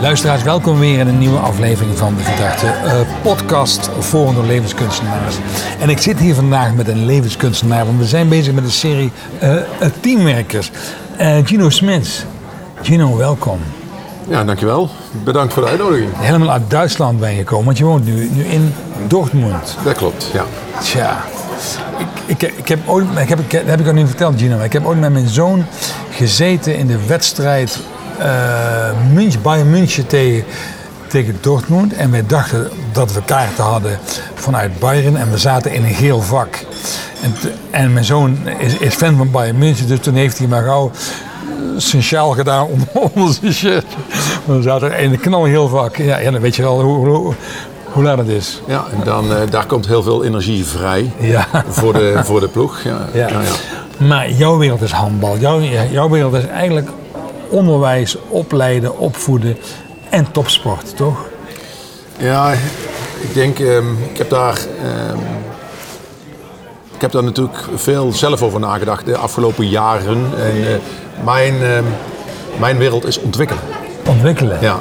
Luisteraars, welkom weer in een nieuwe aflevering van de Verdachte uh, podcast voor door levenskunstenaars. En ik zit hier vandaag met een levenskunstenaar, want we zijn bezig met een serie uh, teamwerkers. Uh, Gino Smits. Gino, welkom. Ja, dankjewel. Bedankt voor de uitnodiging. Helemaal uit Duitsland ben je gekomen, want je woont nu, nu in Dortmund. Dat klopt, ja. Tja, ik, ik, ik heb ooit, ik heb, ik, dat heb ik al niet verteld, Gino, maar ik heb ooit met mijn zoon gezeten in de wedstrijd München, Bayern München tegen, tegen Dortmund. En wij dachten dat we kaarten hadden vanuit Bayern en we zaten in een geel vak. En, en mijn zoon is, is, fan van Bayern München, dus toen heeft hij maar gauw zijn sjaal gedaan onder zijn shirt. We zaten in een knalgeel vak. Ja, ja, dan weet je wel hoe, hoe, hoe laat het is. Ja, en dan, uh, daar komt heel veel energie vrij ja. voor, de, voor de ploeg. Ja, ja. ja, Maar jouw wereld is handbal. Jouw, jouw wereld is eigenlijk onderwijs, opleiden, opvoeden en topsport, toch? Ja, ik denk, um, ik heb daar. Um, ik heb daar natuurlijk veel zelf over nagedacht de afgelopen jaren. En uh, mijn, uh, mijn wereld is ontwikkelen. Ontwikkelen? Ja,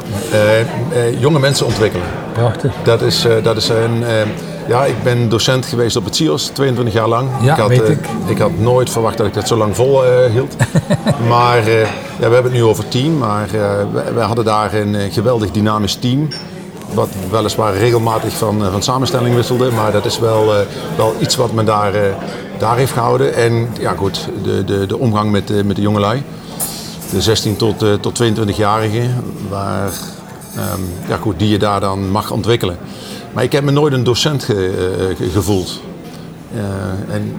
uh, jonge mensen ontwikkelen. Prachtig. Dat is, dat is een ehm, ja, ik ben docent geweest op het CIOS, 22 jaar lang. Ja, ik had, weet ik. ik had nooit verwacht dat ik dat zo lang vol uh, hield. maar uh, ja, we hebben het nu over team, maar uh, we, we, hadden daar een geweldig dynamisch team. Wat weliswaar regelmatig van, van samenstelling wisselde, maar dat is wel, wel iets wat me daar, daar heeft gehouden. En ja, goed, de, de, de omgang met, met de jongelui. De 16 tot, tot 22-jarigen, waar, um, ja, goed, die je daar dan mag ontwikkelen. Maar ik heb me nooit een docent ge, uh, gevoeld. En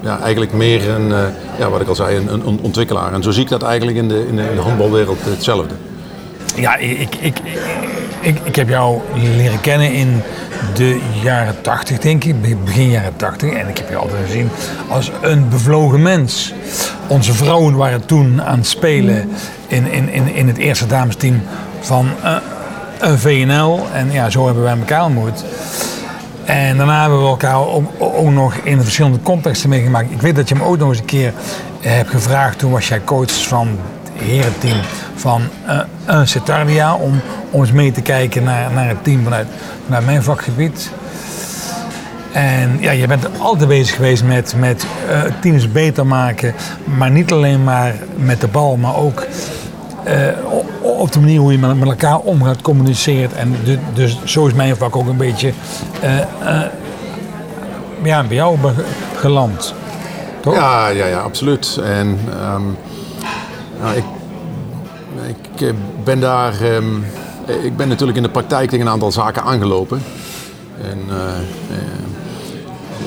ja, eigenlijk meer een, uh, ja, wat ik al zei, een, een, ontwikkelaar. En zo zie ik dat eigenlijk in de, in de, handbalwereld hetzelfde. Ja, ik, ik, ik, ik heb jou leren kennen in de jaren 80, denk ik, begin jaren 80. En ik heb je altijd gezien als een bevlogen mens. Onze vrouwen waren toen aan het spelen in, in, in, in het eerste damesteam van een VNL. En ja, zo hebben wij elkaar ontmoet. En daarna hebben we elkaar ook, ook, nog in verschillende contexten meegemaakt. Ik weet dat je me ook nog eens een keer hebt gevraagd. Toen was jij coach van het herenteam van uh, uh, Cetardia. Om, om eens mee te kijken naar, naar het team vanuit, mijn vakgebied. En ja, je bent altijd bezig geweest met, met uh, teams beter maken. Maar niet alleen maar met de bal, maar ook op de manier hoe je met, elkaar omgaat, communiceert. En dus zo is mijn vak ook een beetje uh, uh, ja, bij jou geland. Toch? Ja, ja, ja, absoluut. En um, nou, ik, ik ben daar. Um, ik ben natuurlijk in de praktijk tegen een aantal zaken aangelopen. En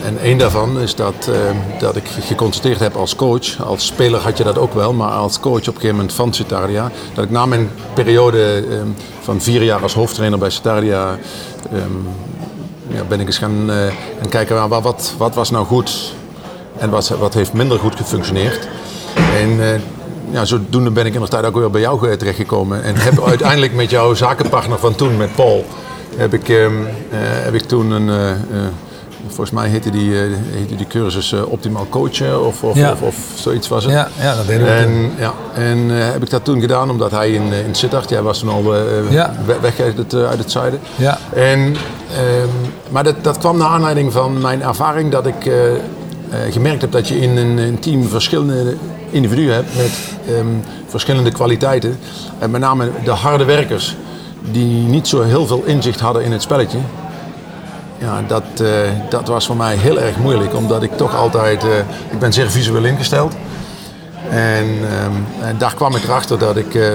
en een daarvan is dat, uh, dat ik geconstateerd heb als coach, als speler had je dat ook wel, maar als coach op een gegeven moment van Citaria, dat ik na mijn periode um, van vier jaar als hoofdtrainer bij Citaria, um, ja, ben ik eens gaan, uh, gaan kijken wat, wat, wat was nou goed en wat, wat heeft minder goed gefunctioneerd. En uh, ja, zodoende ben ik inderdaad ook weer bij jou terechtgekomen. En heb uiteindelijk met jouw zakenpartner van toen, met Paul, heb ik, heb ik toen een Volgens mij heette die, uh, heette die cursus uh, Optimaal Coachen of, of, ja. of, of, zoiets was het. Ja, ja dat deden we En, ja, en uh, heb ik dat toen gedaan omdat hij in, in Sittard, jij was toen al ja. weg uit het, uit het zuiden. Ja. En, um, maar dat, dat kwam naar aanleiding van mijn ervaring dat ik gemerkt heb dat je in een, een, team verschillende individuen hebt met um, verschillende kwaliteiten. En met name de harde werkers die niet zo heel veel inzicht hadden in het spelletje ja, dat, uh, dat was voor mij heel erg moeilijk, omdat ik toch altijd, uh, ik ben zeer visueel ingesteld. En, um, en daar kwam ik erachter dat ik, uh,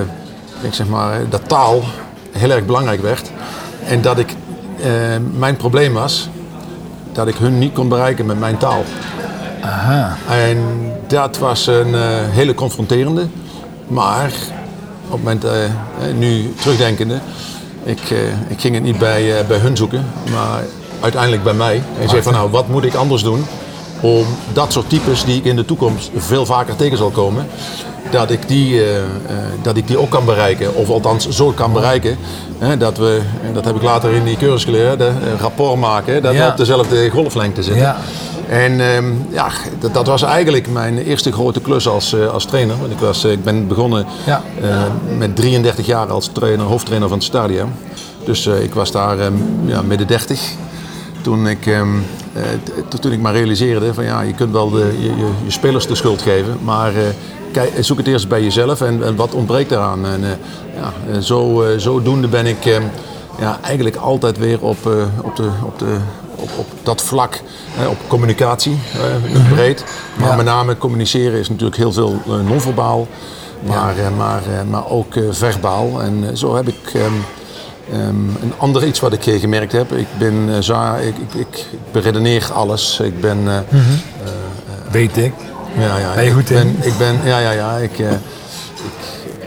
ik zeg maar, dat taal heel erg belangrijk werd. En dat ik, mijn probleem was dat ik hun niet kon bereiken met mijn taal. Aha. En dat was een hele confronterende, maar op het moment, nu terugdenkende, ik, ik ging het niet bij, bij hun zoeken, maar uiteindelijk bij mij. En zei van nou, wat moet ik anders doen om dat soort types die ik in de toekomst veel vaker tegen zal komen, dat ik die, uh, uh, dat ik die ook kan bereiken. Of althans zo kan bereiken. Hè, dat we, en dat heb ik later in die cursus geleerd, de, rapport maken, dat ja. we op dezelfde golflengte zitten. Ja. En ehm, ja, dat, dat was eigenlijk mijn eerste grote klus als, eh, als trainer. Want ik, was, eh, ik ben begonnen Ja. eh, met 33 jaar als trainer, hoofdtrainer van het stadion. Dus eh, ik was daar ehm, ja, midden 30. Toen ik, ehm, eh, toen ik maar realiseerde van ja, je kunt wel de, je, je, je spelers de schuld geven, maar eh, kijk, zoek het eerst bij jezelf en, en wat ontbreekt daaraan. En eh, ja, zo, zodoende ben ik ehm, ja, eigenlijk altijd weer op, op, de, op, de, op, op dat vlak, op communicatie, eh, breed. Maar Ja. met name communiceren is natuurlijk heel veel non-verbaal, maar, maar, maar ook verbaal. En zo heb ik ehm, ehm, een ander iets wat ik eh, gemerkt heb. Ik ben eh, za- ik, ik, ik, ik beredeneer alles. Ik ben eh, Weet ik. ja, ja, Ben je ik goed in? ben, ik ben, ja, ja, ja. Ik, ik, ik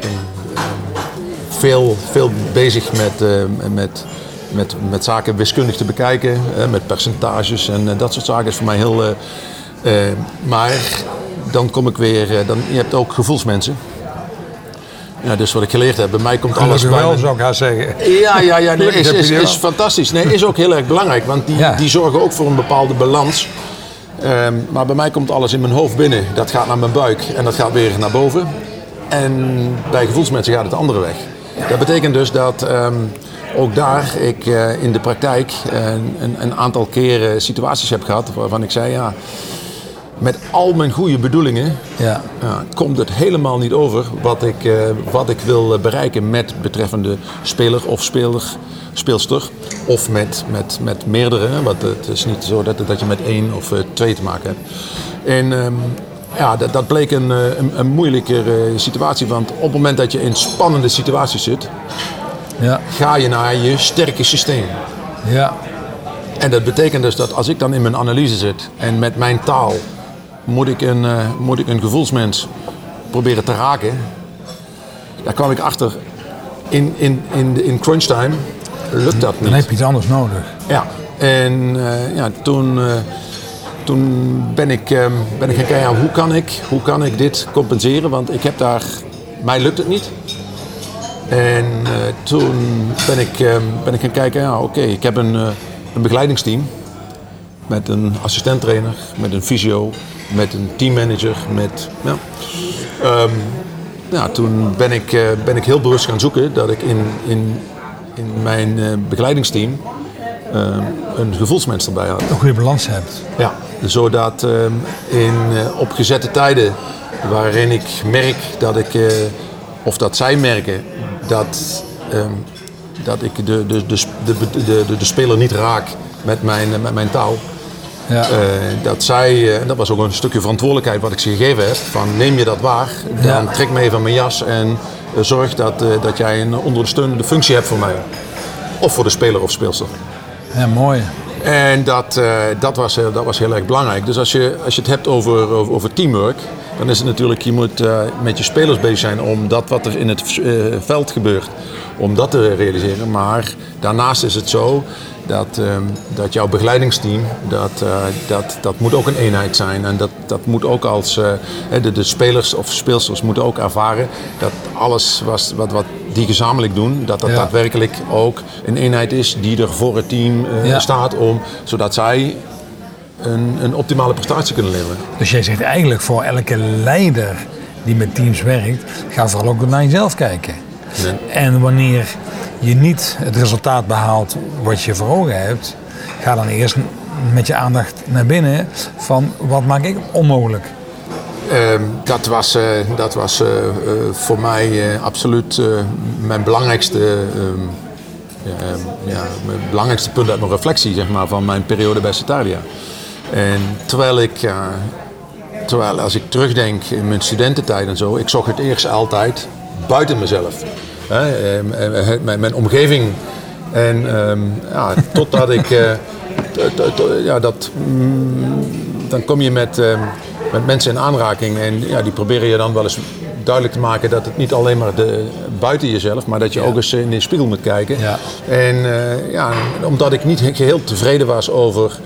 ben ehm, veel, veel bezig met, met, met, met zaken wiskundig te bekijken, met percentages en dat soort zaken is voor mij heel. maar dan kom ik weer, dan, je hebt ook gevoelsmensen. Ja, dus wat ik geleerd heb, bij mij komt alles bij wel, zou ik haar zeggen. ja, ja, ja nee, is, is, fantastisch. Nee, is ook heel erg belangrijk, want die, Ja. die zorgen ook voor een bepaalde balans. Ehm, maar bij mij komt alles in mijn hoofd binnen. Dat gaat naar mijn buik en dat gaat weer naar boven. En bij gevoelsmensen gaat het de andere weg. Dat betekent dus dat ehm, ook daar ik eh, in de praktijk eh, een, een aantal keren situaties heb gehad waarvan ik zei, ja, met al mijn goede bedoelingen Ja. ja, komt het helemaal niet over wat ik, eh, wat ik wil eh, bereiken met betreffende speler of speler, speelster. Of met, met, met meerdere, want het is niet zo dat, dat je met één of eh, twee te maken hebt. En ehm, ja, dat, dat bleek een, een, een moeilijke situatie, want op het moment dat je in spannende situaties zit, Ja. ga je naar je sterke systeem. Ja. En dat betekent dus dat als ik dan in mijn analyse zit en met mijn taal moet ik een, eh, moet ik een gevoelsmens proberen te raken, daar kwam ik achter. In, in, in, de- in crunch time lukt dat Dan niet. heb je iets anders nodig. Ja, en eh, ja, toen, eh, toen ben, ik, ehm, ben ik gaan kijken, hoe, kan ik, hoe kan ik dit compenseren? Want ik heb daar, mij lukt het niet. En toen ben ik, ehm, ben ik gaan kijken, ja oké, ik heb een, een begeleidingsteam. Met een assistenttrainer, met een fysio, met een teammanager, met... Ja. Ehm, ja, toen ben ik, eh, ben ik heel bewust gaan zoeken dat ik in, in, in mijn eh, begeleidingsteam eh, een gevoelsmens erbij had. Een goede balans hebt. Ja, zodat ehm, in eh, opgezette tijden waarin ik merk dat ik, of dat zij merken dat, ehm, dat ik de, de, de, de, de, de, de speler niet raak met mijn, met mijn taal. Ja. Eh, dat zij, en dat was ook een stukje verantwoordelijkheid wat ik ze gegeven heb, van neem je dat waar, dan Ja. trek me even mijn jas en eh, zorg dat, dat jij een ondersteunende functie hebt voor mij. Of voor de speler of speelster. ja, mooi. En dat, dat, was, dat was heel erg belangrijk. Dus als je, als je het hebt over, over, over teamwork, dan is het natuurlijk, je moet met je spelers bezig zijn om dat wat er in het veld gebeurt, om dat te realiseren. Maar daarnaast is het zo dat, ehm, dat jouw begeleidingsteam, dat, eh, dat, dat moet ook een eenheid zijn. En dat, dat moet ook als, eh, de, de spelers of speelsters moeten ook ervaren dat alles was, wat, wat die gezamenlijk doen, dat dat Ja. daadwerkelijk ook een eenheid is die er voor het team eh, Ja. staat om, zodat zij een, een optimale prestatie kunnen leveren. Dus jij zegt eigenlijk voor elke leider die met teams werkt, ga vooral ook naar jezelf kijken. En wanneer je niet het resultaat behaalt wat je voor ogen hebt, ga dan eerst met je aandacht naar binnen van wat maak ik onmogelijk. Ehm, dat was, eh, dat was eh, eh, voor mij absoluut mijn belangrijkste, ehm, ehm, ja, mijn belangrijkste punt uit mijn reflectie zeg maar, van mijn periode bij Cetaria. En terwijl ik, terwijl als ik terugdenk in mijn studententijd en zo, ik zocht het eerst altijd buiten mezelf. Hè, ehm, eh, mijn, mijn omgeving. En ehm, ja, totdat ik, eh, ja, dat, mm, dan kom je met, ehm, met mensen in aanraking en ja, die proberen je dan wel eens duidelijk te maken dat het niet alleen maar de, buiten jezelf, maar dat je ook eens in de spiegel moet kijken. Ja. En eh, ja, omdat ik niet geheel tevreden was over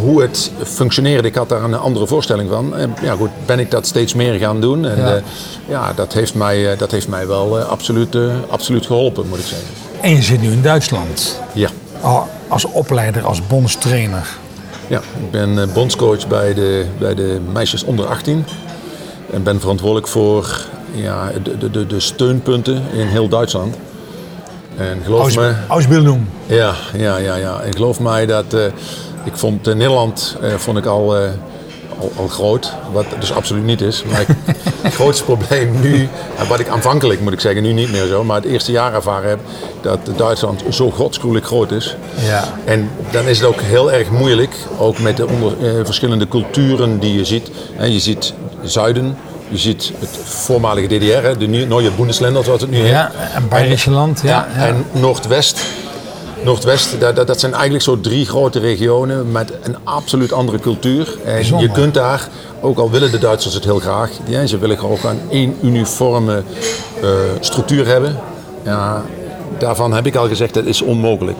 hoe het functioneerde, ik had daar een andere voorstelling van. En ja, goed, ben ik dat steeds meer gaan doen. En Ja. ja, ja dat, heeft mij, eh, dat heeft mij wel eh, absoluut, eh, absoluut geholpen, moet ik zeggen. En je zit nu in Duitsland Ja. Al- als opleider, als bondstrainer. Ja, ik ben eh, bondscoach bij de, bij de meisjes onder 18. En ben verantwoordelijk voor ja, de, de, de steunpunten in heel Duitsland. En geloof Aus, me, Ausbildung. ja, ja, ja, ja. En geloof mij dat eh, ik vond eh, Nederland eh, vond ik al, eh, al, al groot, wat dus absoluut niet is. Maar ik- het grootste probleem nu, en wat ik aanvankelijk moet ik zeggen, nu niet meer zo, maar het eerste jaar ervaren heb, dat Duitsland zo godsgruwelijk groot is. Ja. En dan is het ook heel erg moeilijk, ook met de onder, eh, verschillende culturen die je ziet. En je ziet zuiden, je ziet het voormalige DDR, de nieuwe Bundesländer zoals het nu heet. Ja, een Bayerische land. Ja, ja. En Noordwest. Noordwest, dat, dat, dat zijn eigenlijk zo drie grote regionen met een absoluut andere cultuur. En Bijzonder. je kunt daar, ook al willen de Duitsers het heel graag, ja, ze willen gewoon een één uniforme eh, structuur hebben. Ja, daarvan heb ik al gezegd, dat is onmogelijk.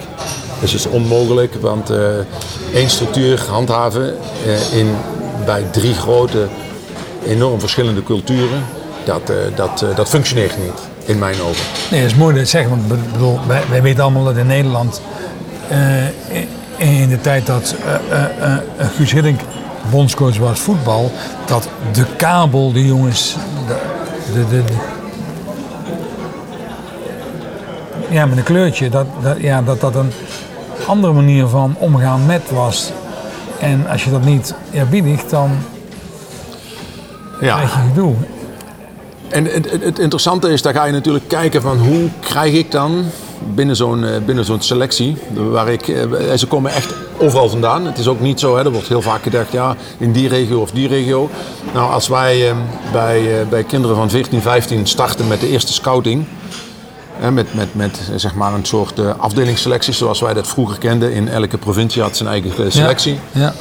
Dat is onmogelijk, want eh, één structuur handhaven eh, in, bij drie grote, enorm verschillende culturen, dat, dat, dat functioneert niet, in mijn ogen. Nee, dat is mooi dat zegt. Want bedoel, wij, wij weten allemaal dat in Nederland... eh, in de tijd dat eh, Guus Hiddink bondscoach was voetbal... dat de kabel, de jongens... De, de, de, de- ja, met een kleurtje. Dat dat, ja, dat dat een andere manier van omgaan met was. En als je dat niet eerbiedigt, dan Ja. krijg je gedoe. En het, het, het interessante is, daar ga je natuurlijk kijken van hoe krijg ik dan binnen zo'n eh, binnen zo'n selectie, waar ik, eh, ze komen echt overal vandaan. Het is ook niet zo, hè, er wordt heel vaak gedacht, ja, in die regio of die regio. Nou, als wij eh, bij, eh, bij kinderen van 14, 15 starten met de eerste scouting, hè, met, met, met zeg maar een soort afdelingsselectie zoals wij dat vroeger kenden. In elke provincie had zijn eigen selectie. Ja.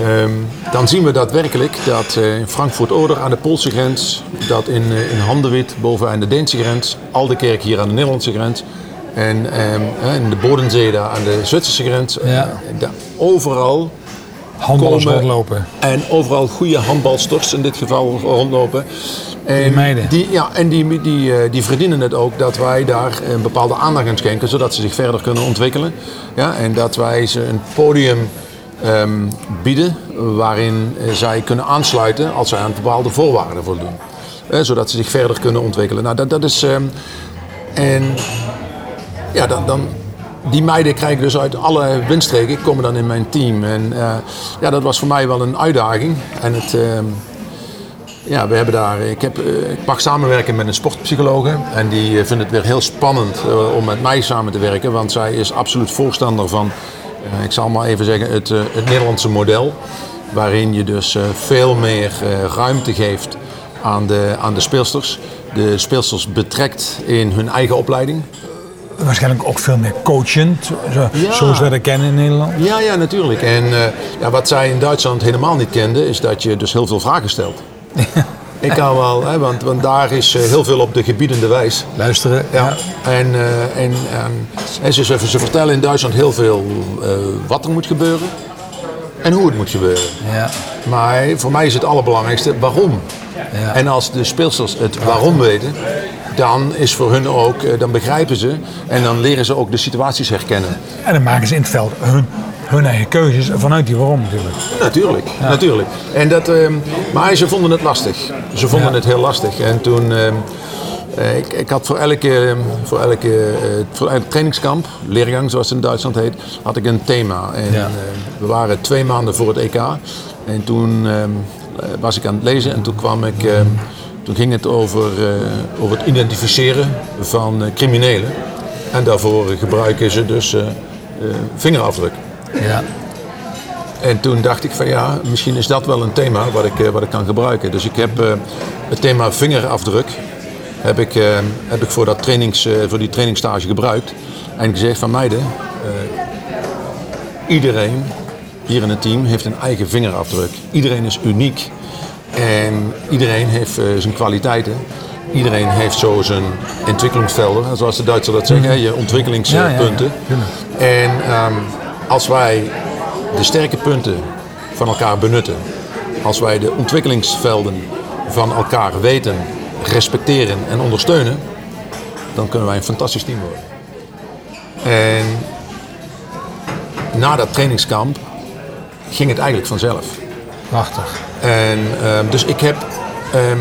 Ehm, dan zien we daadwerkelijk dat eh, in Frankfurt-Oder aan de Poolse grens, dat in, eh, in Handenwit boven aan de Deense grens, Aldekerk hier aan de Nederlandse grens en ehm, eh, in de Bodensee daar aan de Zwitserse grens. Ja. eh, daar overal Handballers rondlopen. en overal goede handbalsters in dit geval rondlopen. En Die meiden. Die, ja, en die, die, die verdienen het ook dat wij daar een bepaalde aandacht aan schenken, zodat ze zich verder kunnen ontwikkelen. Ja, en dat wij ze een podium ehm, bieden waarin eh, zij kunnen aansluiten als zij aan bepaalde voorwaarden voldoen. Eh, zodat ze zich verder kunnen ontwikkelen. Nou, dat, dat is. ehm, en ja, dan, dan, die meiden krijgen dus uit alle windstreken, komen dan in mijn team. En eh, ja, dat was voor mij wel een uitdaging. En het, ehm, ja, we hebben daar, ik, heb, ik mag samenwerken met een sportpsychologe. En die vindt het weer heel spannend om met mij samen te werken. Want zij is absoluut voorstander van, ik zal maar even zeggen, het, eh, het Nederlandse model. Waarin je dus eh, veel meer eh, ruimte geeft aan de, aan de speelsters. De speelsters betrekt in hun eigen opleiding. Waarschijnlijk ook veel meer coachend, zo, Ja. zoals wij dat kennen in Nederland. Ja, ja, natuurlijk. En eh, ja, wat zij in Duitsland helemaal niet kenden, is dat je dus heel veel vragen stelt. Ik kan wel, hè, want, want daar is eh, heel veel op de gebiedende wijs. Luisteren. Ja. En, eh, en, en, en ze, ze, vertellen in Duitsland heel veel eh, wat er moet gebeuren en hoe het moet gebeuren. Ja. Maar voor mij is het allerbelangrijkste waarom. Ja. En als de speelsters het waarom weten, dan is voor hun ook, dan begrijpen ze en dan leren ze ook de situaties herkennen. En dan maken ze in het veld hun, hun eigen keuzes vanuit die waarom natuurlijk. Natuurlijk, natuurlijk. En dat, ehm, maar ze vonden het lastig. Ze vonden Ja. het heel lastig. En toen, ehm, eh, ik, ik had voor elke, voor, elke, eh, voor trainingskamp, leergang zoals het in Duitsland heet, had ik een thema. En Ja. eh, we waren twee maanden voor het EK. En toen ehm, eh, was ik aan het lezen en toen kwam ik, ehm, toen ging het over, over het identificeren van criminelen. En daarvoor gebruiken ze dus vingerafdruk. Ja. En toen dacht ik van ja, misschien is dat wel een thema wat ik, eh, wat ik kan gebruiken. Dus ik heb eh, het thema vingerafdruk heb ik, eh, heb ik voor, dat trainings, voor die trainingsstage gebruikt. En gezegd van meiden, iedereen hier in het team heeft een eigen vingerafdruk. Iedereen is uniek. En iedereen heeft zijn kwaliteiten. Iedereen heeft zo zijn ontwikkelingsvelden, zoals de Duitsers dat zeggen, hè, je ontwikkelingspunten. Ja, ja, ja, En ehm, als wij de sterke punten van elkaar benutten, als wij de ontwikkelingsvelden van elkaar weten, respecteren en ondersteunen, dan kunnen wij een fantastisch team worden. En na dat trainingskamp ging het eigenlijk vanzelf. Prachtig. En, ehm, dus ik heb ehm,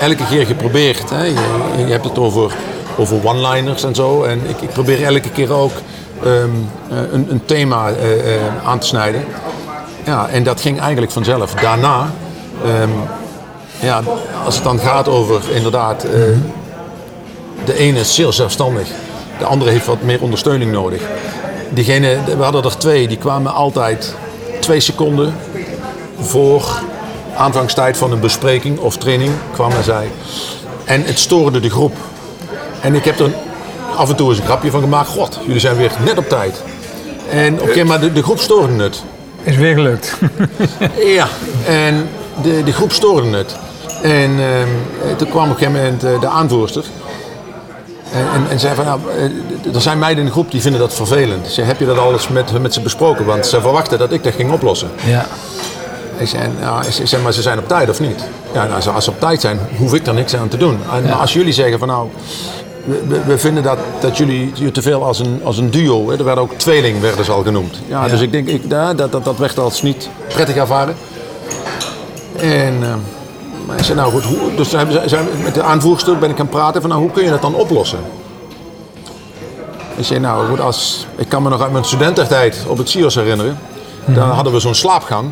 elke keer geprobeerd. Hè, je, je hebt het over, over one-liners en zo. En ik, ik probeer elke keer ook ehm, eh, een, een thema eh, eh, aan te snijden. Ja, en dat ging eigenlijk vanzelf. Daarna, ehm, ja, als het dan gaat over inderdaad, de ene is zeer zelfstandig, de andere heeft wat meer ondersteuning nodig. Diegene, we hadden er twee, die kwamen altijd twee seconden voor aanvangstijd van een bespreking of training, kwamen zij. En het stoorde de groep. En ik heb er af en toe eens een grapje van gemaakt. God, jullie zijn weer net op tijd. En oké, maar de, de groep stoorde het. Is weer gelukt. Ja, en de, de groep stoorde het. En ehm, toen kwam op een gegeven moment eh, de aanvoerster. En, en, en zei van, nou, eh, er zijn meiden in de groep die vinden dat vervelend. Ze heb je dat alles met, met ze besproken? Want ze verwachten dat ik dat ging oplossen. ja. Ik zei, nou, ik zei, maar ze zijn op tijd of niet? Ja, nou, als ze op tijd zijn, hoef ik er niks aan te doen. En, als jullie zeggen van nou, we, vinden dat, dat jullie je te veel als een, als een duo, hè, er werden ook tweeling werden ze al genoemd. Ja, dus ik denk, ik, dat, dat, dat werd als niet prettig ervaren. En maar ik zei, nou goed, hoe, dus ze, zijn, met de aanvoerster ben ik gaan praten van nou, hoe kun je dat dan oplossen? Ik zei, nou goed, als, ik kan me nog uit mijn studententijd op het CIOS herinneren. Dan hadden we zo'n slaapgang.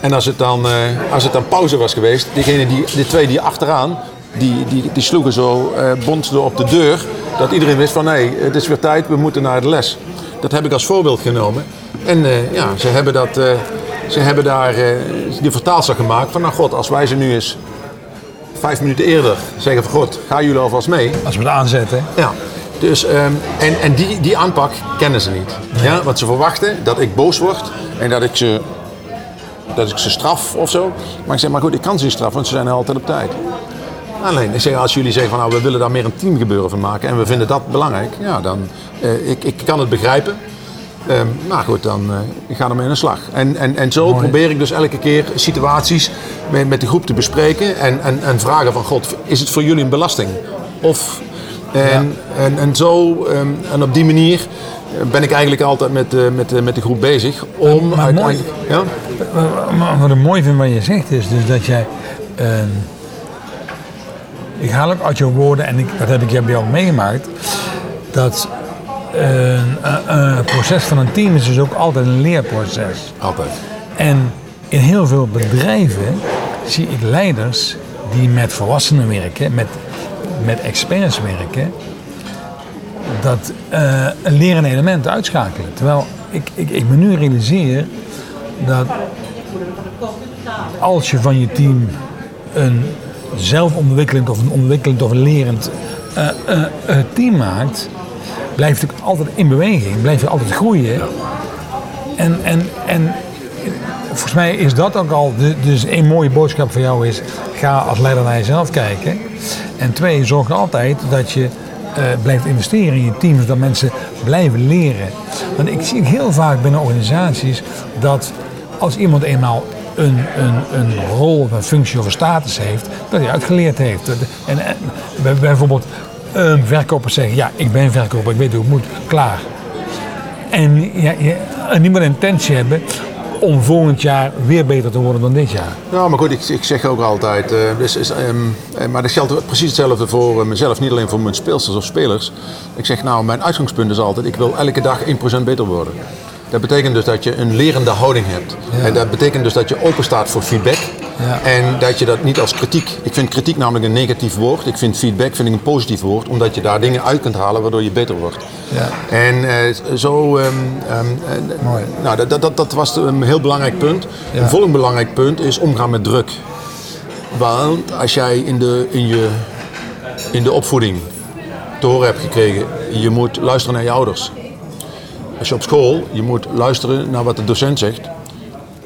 En als het dan, eh, als het dan pauze was geweest, diegene die, de twee die achteraan, die, die, die sloegen zo eh bondsden op de deur. Dat iedereen wist van nee, het is weer tijd, we moeten naar de les. Dat heb ik als voorbeeld genomen. En eh, ja, ze hebben, dat, eh, ze hebben daar die vertaalslag gemaakt van nou god, als wij ze nu eens vijf minuten eerder zeggen van god, gaan jullie alvast mee. Als we het aanzetten. Ja, dus, ehm, en, en die, die aanpak kennen ze niet. Ja, want ze verwachten dat ik boos word en dat ik ze, dat ik ze straf of zo. Maar ik zeg, maar goed, ik kan ze niet straffen, want ze zijn altijd op tijd. Alleen, ik zeg, als jullie zeggen van nou, we willen daar meer een teamgebeuren van maken en we vinden dat belangrijk, ja, dan, eh, ik, ik kan het begrijpen. Ehm nou goed, dan ik ga ermee aan de slag. En, en, en zo Mooi. probeer ik dus elke keer situaties met, met de groep te bespreken en, en, en vragen van God, is het voor jullie een belasting? Of, en, en, en zo, ehm, en op die manier eh, ben ik eigenlijk altijd met, met, met de groep bezig om maar uiteindelijk... Ja? Maar wat ik mooi vind wat je zegt is dus dat jij... ehm, ik haal ook uit jouw woorden, en ik, dat heb ik bij jou meegemaakt, dat een, proces van een team is dus ook altijd een leerproces. Altijd. En in heel veel bedrijven zie ik leiders die met volwassenen werken, met, met experts werken, dat eh een lerende element uitschakelen. Terwijl ik, ik, ik me nu realiseer dat als je van je team een zelfontwikkelend of een ontwikkelend of een lerend eh, team maakt, blijft het altijd in beweging, blijft het altijd groeien. En, en, en volgens mij is dat ook al, de- dus een mooie boodschap voor jou is, ga als leider naar jezelf kijken. En twee, zorg altijd dat je blijft investeren in je team, zodat mensen blijven leren. Want ik zie heel vaak binnen organisaties dat als iemand eenmaal een, een, een rol of een functie of een status heeft, dat hij uitgeleerd heeft. En, en bij- bijvoorbeeld een verkoper zeggen, ja, ik ben verkoper, ik weet hoe het moet, klaar. En ja, ja, en niet meer intentie hebben om volgend jaar weer beter te worden dan dit jaar. Ja, maar goed, ik, ik zeg ook altijd, dus is, ehm, eh, maar dat geldt precies hetzelfde voor eh, mezelf, niet alleen voor mijn speelsters of spelers. Ik zeg nou, mijn uitgangspunt is altijd, ik wil elke dag 1% beter worden. Dat betekent dus dat je een lerende houding hebt. En dat betekent dus dat je open staat voor feedback. Ja. En dat je dat niet als kritiek. Ik vind kritiek namelijk een negatief woord. Ik vind feedback vind ik een positief woord. Omdat je daar dingen uit kunt halen waardoor je beter wordt. Ja. En eh, zo. ehm, ehm, eh, Mooi. nou, dat, dat, dat was een heel belangrijk punt. Een volgend belangrijk punt is omgaan met druk. Want als jij in de, in je, in de opvoeding te horen hebt gekregen, je moet luisteren naar je ouders. Als je op school, je moet luisteren naar wat de docent zegt.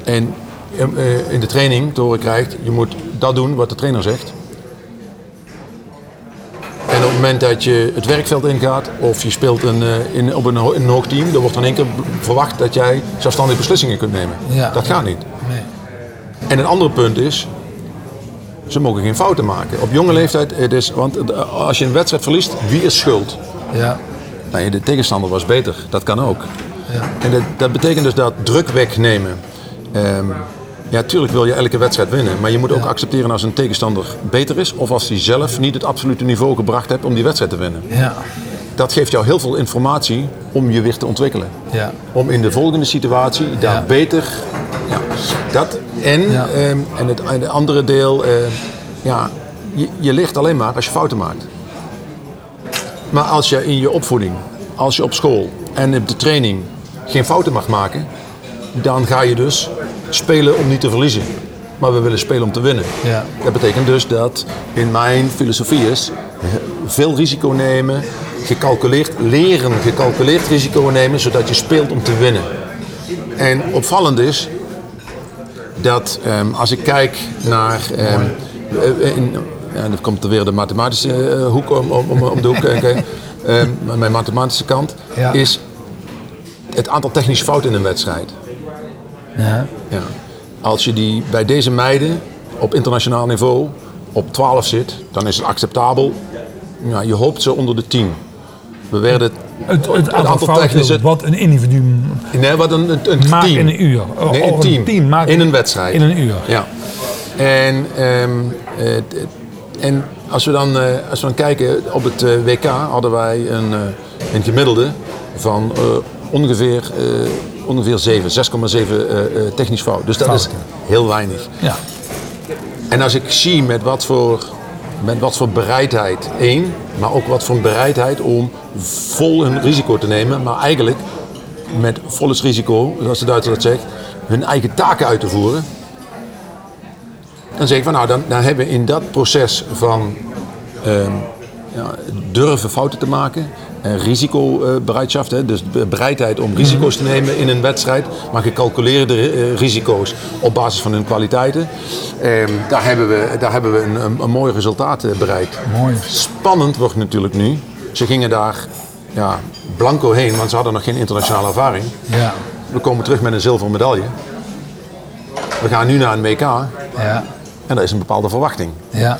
En eh, in de training te horen krijgt, je moet dat doen wat de trainer zegt. En op het moment dat je het werkveld ingaat of je speelt een, eh, in, op een, ho- in een hoog team, dan wordt in één keer verwacht dat jij zelfstandig beslissingen kunt nemen. Ja. Dat gaat niet. Nee. En een ander punt is, ze mogen geen fouten maken. Op jonge leeftijd, het is, want eh, als je een wedstrijd verliest, wie is schuld? Ja. Nee, de tegenstander was beter. Dat kan ook. Ja. En dat, dat betekent dus dat druk wegnemen. ehm, ja, tuurlijk wil je elke wedstrijd winnen. Maar je moet ook accepteren als een tegenstander beter is. Of als hij zelf niet het absolute niveau gebracht heeft om die wedstrijd te winnen. Ja. Dat geeft jou heel veel informatie om je weer te ontwikkelen. Ja. Om in de volgende situatie daar Ja. beter. Ja, dat. En, ehm, en het, en het andere deel, eh, ja, je, je ligt alleen maar als je fouten maakt. Maar als je in je opvoeding, als je op school en op de training geen fouten mag maken, dan ga je dus spelen om niet te verliezen. Maar we willen spelen om te winnen. Ja. Dat betekent dus dat in mijn filosofie is veel risico nemen, gecalculeerd leren, gecalculeerd risico nemen, zodat je speelt om te winnen. En opvallend is dat ehm, als ik kijk naar. ehm, eh, in, ja, dan komt er weer de mathematische eh, hoek om, om, om, de hoek. kijken. Ehm, mijn mathematische kant Ja. is het aantal technische fouten in een wedstrijd. Ja. Ja. Als je die bij deze meiden op internationaal niveau op 12 zit, dan is het acceptabel. Ja, je hoopt ze onder de 10. We werden. Het, het aantal, aantal fouten technische- wat een individu Nee, wat een, een, een maakt team. in een uur. Oh, Nee, oh, een team. maakt in een wedstrijd. In een uur. Ja. En, ehm, eh, en als, we dan, eh, als we dan kijken op het eh, WK hadden wij een, eh, een gemiddelde van ongeveer, ongeveer 7, 6,7 eh, eh, technisch fout. Dus dat is heel weinig. Ja. En als ik zie met wat voor, met wat voor bereidheid, één, maar ook wat voor bereidheid om vol een risico te nemen, maar eigenlijk met volles risico, zoals de Duitser dat zegt, hun eigen taken uit te voeren. Dan zeg ik van nou, dan, dan hebben we in dat proces van ehm, ja, durven fouten te maken, en risicobereidschap, hè, dus bereidheid om risico's te nemen in een wedstrijd, maar gecalculeerde eh, risico's op basis van hun kwaliteiten. Ehm, daar hebben we, daar hebben we een, een, een mooi resultaat eh, bereikt. Mooi. Spannend wordt natuurlijk nu. Ze gingen daar ja, blanco heen, want ze hadden nog geen internationale ervaring. Ja. We komen terug met een zilveren medaille. We gaan nu naar een WK Ja. En daar is een bepaalde verwachting. Ja.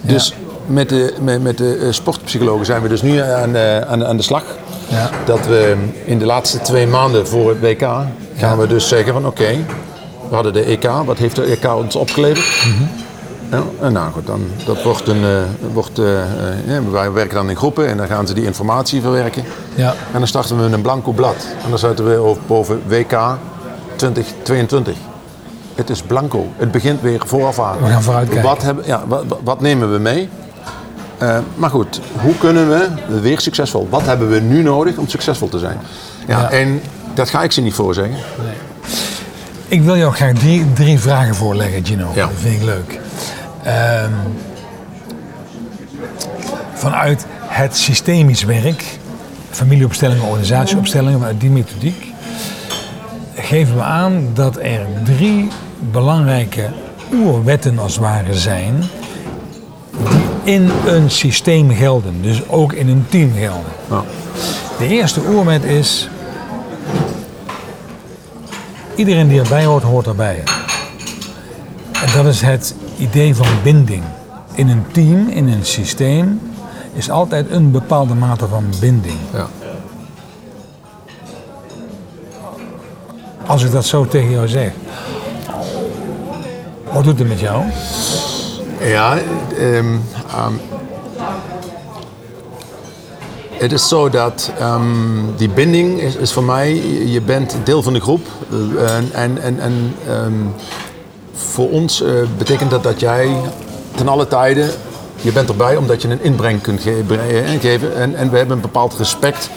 Dus met de, met, met de eh, sportpsychologen zijn we dus nu aan de, aan, de- aan de slag. Ja. Dat we in de laatste twee maanden voor het WK gaan we dus zeggen van oké, we hadden de EK, wat heeft de EK ons opgeleverd? Ja, en nou goed, dan, dat wordt een, eh, wordt, eh, eh, wij werken dan in groepen en dan gaan ze die informatie verwerken. Ja. En dan starten we met een blanco blad. En dan zetten we boven WK 2022. Het is blanco. Het begint weer vooraf aan. We gaan vooruitkijken. Wat, hebben, ja, wat, wat nemen we mee? Eh, maar goed, hoe kunnen we weer succesvol? Wat hebben we nu nodig om succesvol te zijn? Ja, Ja. En dat ga ik ze niet voorzeggen. Ik wil jou graag drie, drie vragen voorleggen, Gino. Ja. Dat vind ik leuk. Ehm, vanuit het systemisch werk, familieopstellingen, organisatieopstellingen, vanuit die methodiek, geven we aan dat er drie belangrijke oerwetten als het ware zijn die in een systeem gelden, dus ook in een team gelden. Ja. De eerste oerwet is. Iedereen die erbij hoort, hoort erbij. En dat is het idee van binding. In een team, in een systeem, is altijd een bepaalde mate van binding. Ja. Als ik dat zo tegen jou zeg, wat doet het met jou? Ja, ehm, ehm, het is zo dat ehm, die binding is, voor mij, je bent deel van de groep. eh, en en, en, voor ons eh, betekent dat dat jij ten alle tijden, je bent erbij omdat je een inbreng kunt eh, geven. En, en we hebben een bepaald respect.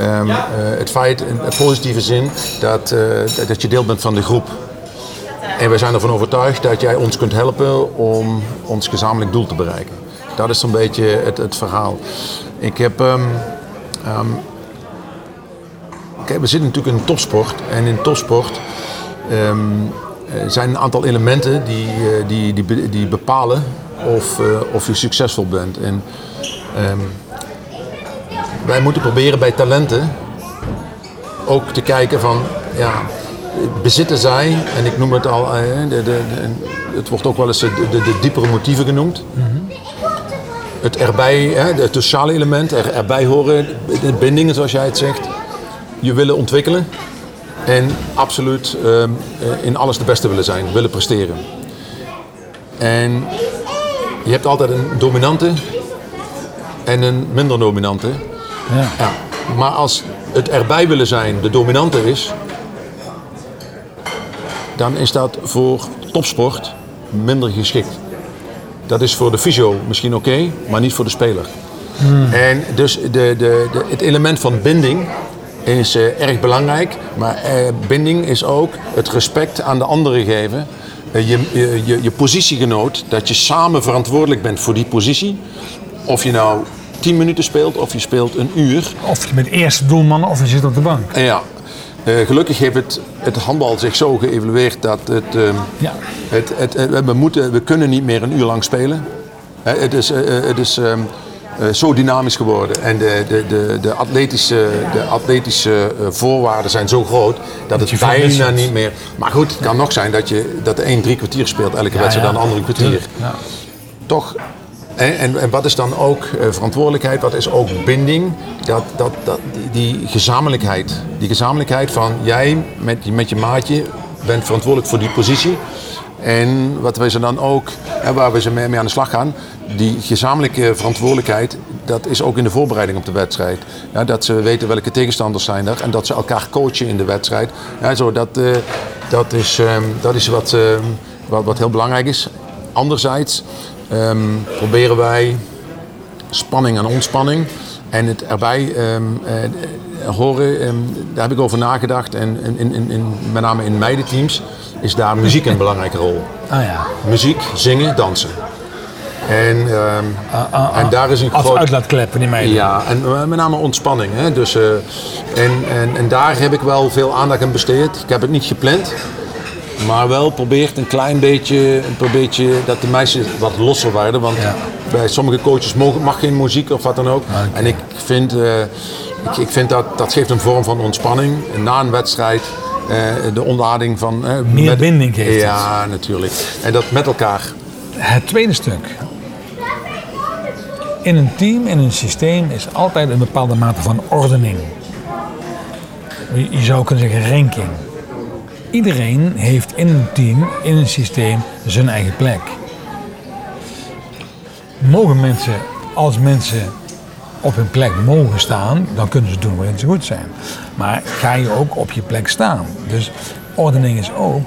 Ehm, eh, het feit, in positieve zin, dat, eh, dat je deel bent van de groep. En wij zijn ervan overtuigd dat jij ons kunt helpen om ons gezamenlijk doel te bereiken. Dat is zo'n beetje het, het verhaal. Ik heb. ehm, ehm, kijk, we zitten natuurlijk in topsport. En in topsport eh, zijn een aantal elementen die, die, die, die bepalen of, of je succesvol bent. En, wij moeten proberen bij talenten ook te kijken van. Ja, bezitten zij, en ik noem het al, eh, de, de, de- het wordt ook wel eens de, diepere motieven genoemd. Het erbij, hè, het sociale element, er, erbij horen, de bindingen zoals jij het zegt. Je willen ontwikkelen. En absoluut ehm, eh, in alles de beste willen zijn, willen presteren. En je hebt altijd een dominante en een minder dominante. Ja. Ja. Maar als het erbij willen zijn de dominante is, dan is dat voor topsport minder geschikt. Dat is voor de fysio misschien oké, maar niet voor de speler. En dus de, de, de, het element van binding is eh, erg belangrijk. Maar eh, binding is ook het respect aan de anderen geven. Eh, je, je, je, je positiegenoot, dat je samen verantwoordelijk bent voor die positie. Of je nou 10 minuten speelt of je speelt een uur. Of je bent eerste doelman of je zit op de bank. En ja, eh, gelukkig heeft het, het handbal zich zo geëvalueerd dat het, ehm, Ja. het, het, het- we, moeten, we kunnen niet meer een uur lang spelen. Het is, eh, eh, het is ehm, eh, zo dynamisch geworden en de, de, de, de atletische, de atletische eh, voorwaarden zijn zo groot dat, het bijna niet meer. Maar goed, het kan nog zijn dat, je, dat de een drie kwartier speelt elke wedstrijd ja. dan een andere kwartier Ja. toch. En, en, en wat is dan ook eh, verantwoordelijkheid? Wat is ook binding? Dat, dat, dat, die, gezamenlijkheid. Die gezamenlijkheid van jij met, met je maatje bent verantwoordelijk voor die positie. En wat wij ze dan ook, waar we ze mee, mee aan de slag gaan, die gezamenlijke verantwoordelijkheid, dat is ook in de voorbereiding op de wedstrijd. Ja, dat ze weten welke tegenstanders zijn er en dat ze elkaar coachen in de wedstrijd. Ja, zo, dat, eh, dat is, ehm, dat is wat, ehm, wat, wat heel belangrijk is. Anderzijds ehm, proberen wij spanning en ontspanning. En het erbij ehm, eh, horen, ehm, daar heb ik over nagedacht. En in, in, in, met name in meidenteams is daar muziek een belangrijke rol. Ah ja. Muziek, zingen, dansen. En, ehm, en daar is een Als groot... uitlaatklep in die meiden. Ja, en eh, met name ontspanning. Hè? Dus, eh, en, en, en daar heb ik wel veel aandacht aan besteed. Ik heb het niet gepland. Maar wel probeert een klein beetje, een beetje dat de meisjes wat losser werden. Want Ja. bij sommige coaches mag geen muziek of wat dan ook. En ik vind, eh, ik, ik vind dat dat geeft een vorm van ontspanning. Na een wedstrijd eh, de ontlading van... eh, Meer binding geeft het. Ja, natuurlijk. En dat met elkaar. Het tweede stuk. In een team, in een systeem, is altijd een bepaalde mate van ordening. Je je zou kunnen zeggen ranking. Iedereen heeft in een team, in een systeem, zijn eigen plek. Mogen mensen, als mensen op hun plek mogen staan, dan kunnen ze doen waarin ze goed zijn. Maar ga je ook op je plek staan. Dus ordening is ook,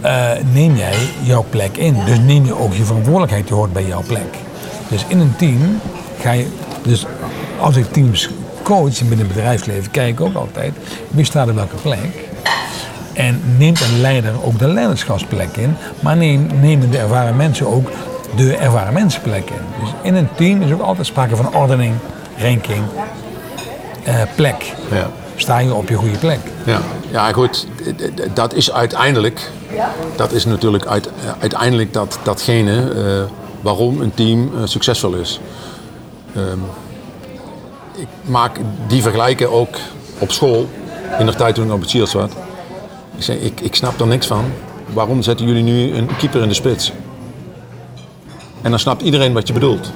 eh, neem jij jouw plek in. Dus neem je ook je verantwoordelijkheid, die hoort bij jouw plek. Dus in een team ga je, dus als ik teams coach en binnen het bedrijfsleven, kijk ik ook altijd wie staat op welke plek. En neemt een leider ook de leiderschapsplek in, maar neem, nemen de ervaren mensen ook de ervaren mensenplek in. Dus in een team is ook altijd sprake van ordening, ranking, eh, plek. Ja. Sta je op je goede plek. Ja, ja goed, dat is uiteindelijk, dat is natuurlijk uit, uiteindelijk dat, datgene eh, waarom een team eh, succesvol is. Ehm, ik maak die vergelijken ook op school, in de tijd toen ik op het zat. Ik, zei, ik, ik snap er niks van. Waarom zetten jullie nu een keeper in de spits? En dan snapt iedereen wat je bedoelt.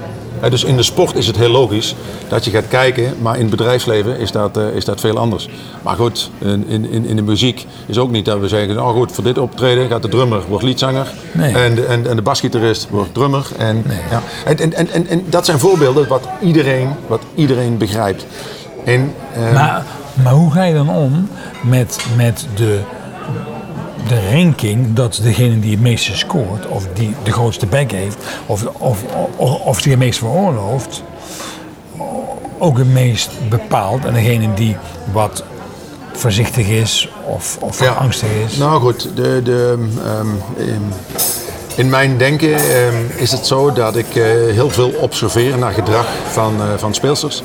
Dus in de sport is het heel logisch dat je gaat kijken, maar in het bedrijfsleven is dat, eh, is dat veel anders. Maar goed, in, in, in de muziek is ook niet dat we zeggen, oh goed, voor dit optreden gaat de drummer, wordt liedzanger. Nee. En, de, en, en de basgitarist wordt drummer. En, ja. en, en, en, en, en dat zijn voorbeelden wat iedereen, wat iedereen begrijpt. En, eh, Maar, maar hoe ga je dan om met, met de, de ranking dat degene die het meeste scoort, of die de grootste back heeft, of, of, of, of die het meest veroorlooft, ook het meest bepaalt. En degene die wat voorzichtig is of, of Ja. angstig is. Nou goed, de, de, ehm, ehm, in mijn denken ehm, is het zo dat ik eh, heel veel observeer naar gedrag van, eh, van speelsters.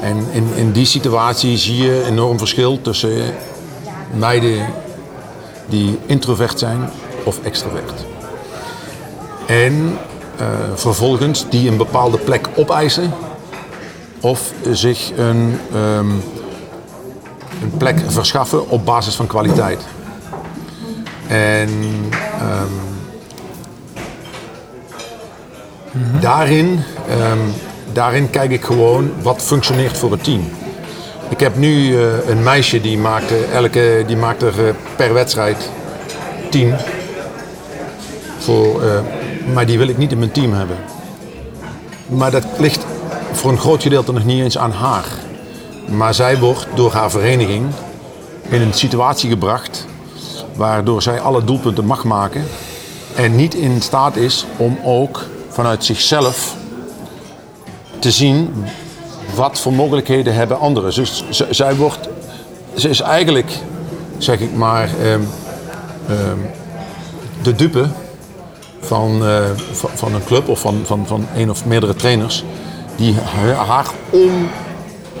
En in, in die situatie zie je enorm verschil tussen meiden die introvert zijn of extrovert. En eh, vervolgens die een bepaalde plek opeisen of zich een, ehm, een plek verschaffen op basis van kwaliteit. En ehm, daarin, ehm, daarin kijk ik gewoon wat functioneert voor het team. Ik heb nu eh, een meisje die maakt, elke, die maakt er per wedstrijd 10. Voor, eh, maar die wil ik niet in mijn team hebben. Maar dat ligt voor een groot gedeelte nog niet eens aan haar. Maar zij wordt door haar vereniging in een situatie gebracht waardoor zij alle doelpunten mag maken en niet in staat is om ook vanuit zichzelf te zien wat voor mogelijkheden hebben anderen. Dus zij wordt, ze is eigenlijk, zeg ik maar, ehm, ehm, de dupe van, eh, van, van een club of van, van, van een of meerdere trainers die haar on,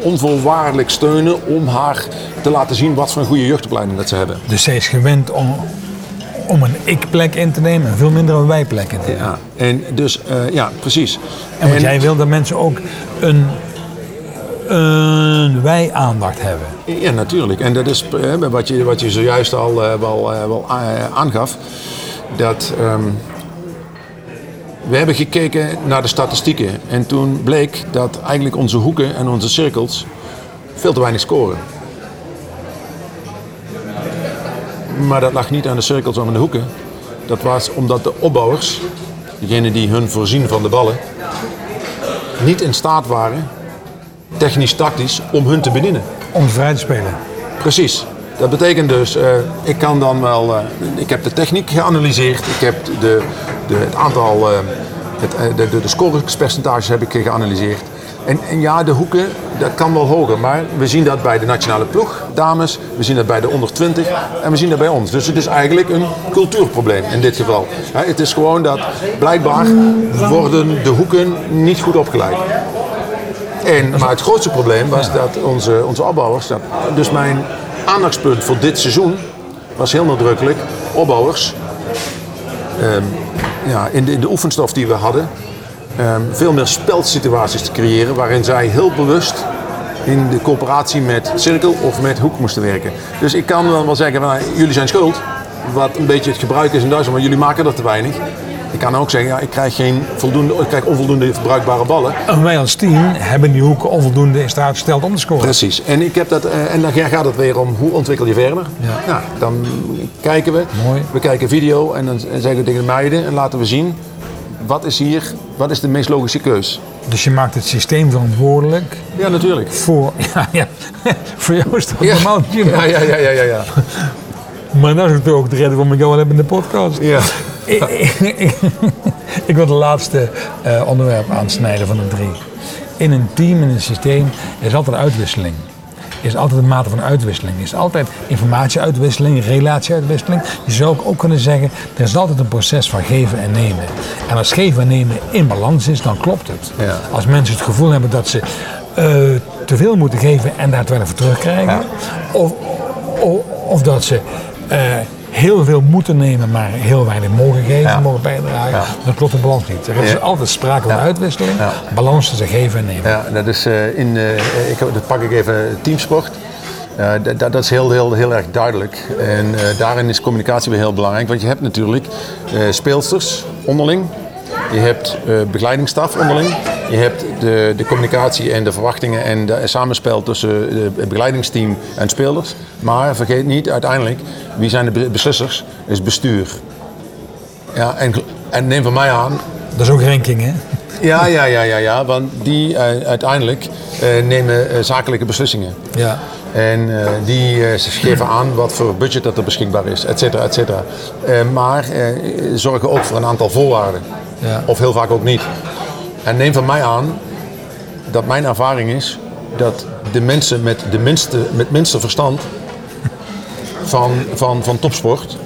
onvoorwaardelijk steunen om haar te laten zien wat voor een goede jeugdopleiding dat ze hebben. Dus zij is gewend om, om een ik-plek in te nemen en veel minder een wij-plek in te nemen. Ja, en dus, eh, ja, precies. En want jij wil dat mensen ook een, een wij-aandacht hebben. Ja, natuurlijk. En dat is eh, wat je, wat je zojuist al eh, wel, eh, wel aangaf. Dat ehm, we hebben gekeken naar de statistieken. En toen bleek dat eigenlijk onze hoeken en onze cirkels veel te weinig scoren. Maar dat lag niet aan de cirkels of aan de hoeken. Dat was omdat de opbouwers, degenen die hun voorzien van de ballen, niet in staat waren, technisch-tactisch, om hun te bedienen. Om vrij te spelen. Precies. Dat betekent dus, eh, ik kan dan wel, eh, ik heb de techniek geanalyseerd, ik heb de, de, het aantal, eh, het, de, de, de scoringspercentages heb ik geanalyseerd. En, en ja, de hoeken, dat kan wel hoger, maar we zien dat bij de nationale ploeg, dames, we zien dat bij de onder 20 en we zien dat bij ons. Dus het is eigenlijk een cultuurprobleem in dit geval. Hè, het is gewoon dat blijkbaar worden de hoeken niet goed opgeleid. En, maar het grootste probleem was dat onze, onze opbouwers, dat, dus mijn aandachtspunt voor dit seizoen was heel nadrukkelijk opbouwers. ehm, ja, in, de, in de oefenstof die we hadden, ehm, veel meer spelsituaties te creëren waarin zij heel bewust in de coöperatie met cirkel of met hoek moesten werken. Dus ik kan dan wel zeggen, van, nou, jullie zijn schuld, wat een beetje het gebruik is in Duitsland, maar jullie maken er te weinig. Ik kan ook zeggen, ja, ik, krijg geen voldoende, ik krijg onvoldoende verbruikbare ballen. En wij als team hebben die hoeken onvoldoende in staat gesteld om te scoren. Precies. En, ik heb dat, eh, en dan gaat het weer om hoe ontwikkel je verder. Ja. Nou, dan kijken we. Mooi. We kijken video en dan zeggen we tegen de meiden en laten we zien. Wat is hier, wat is de meest logische keus? Dus je maakt het systeem verantwoordelijk Ja, natuurlijk. voor, ja, ja, voor jou is het Ja, normaal. Ja, ja, ja, ja, ja. ja. Maar dat is natuurlijk ook de reden waarom ik jou al heb in de podcast. ja. Ik, ik, ik wil het laatste eh, onderwerp aansnijden van de drie. In een team, in een systeem, is altijd uitwisseling. Is altijd een mate van uitwisseling. Is altijd informatieuitwisseling, relatieuitwisseling. Je zou ook, kunnen zeggen, er is altijd een proces van geven en nemen. En als geven en nemen in balans is, dan klopt het. Ja. Als mensen het gevoel hebben dat ze eh, te veel moeten geven en daar te weinig voor terugkrijgen. Of, of, of dat ze eh, heel veel moeten nemen, maar heel weinig mogen geven, Ja. mogen bijdragen. Ja. Dan klopt de balans niet. Er is Ja. altijd sprake van uitwisseling. Balans tussen geven en nemen. Ja, dat is eh, in, eh, ik, dat pak ik even teamsport. Eh, dat, dat is heel, heel, heel erg duidelijk. En daarin is communicatie weer heel belangrijk. Want je hebt natuurlijk speelsters onderling. Je hebt eh begeleidingsstaf onderling. Je hebt de, de communicatie en de verwachtingen en de samenspel tussen de- het begeleidingsteam en spelers. Maar vergeet niet, uiteindelijk, wie zijn de be- beslissers? Is bestuur. Ja, en, en neem van mij aan, Dat is ook ranking, hè? Ja, ja, ja, ja, ja want die eh, uiteindelijk eh, nemen eh, zakelijke beslissingen. Ja. En die geven aan wat voor budget dat er beschikbaar is, et cetera, et cetera. Maar zorgen ook voor een aantal voorwaarden. Ja. Of heel vaak ook niet. En neem van mij aan dat mijn ervaring is dat de mensen met de minste, met minste verstand van, van, van topsport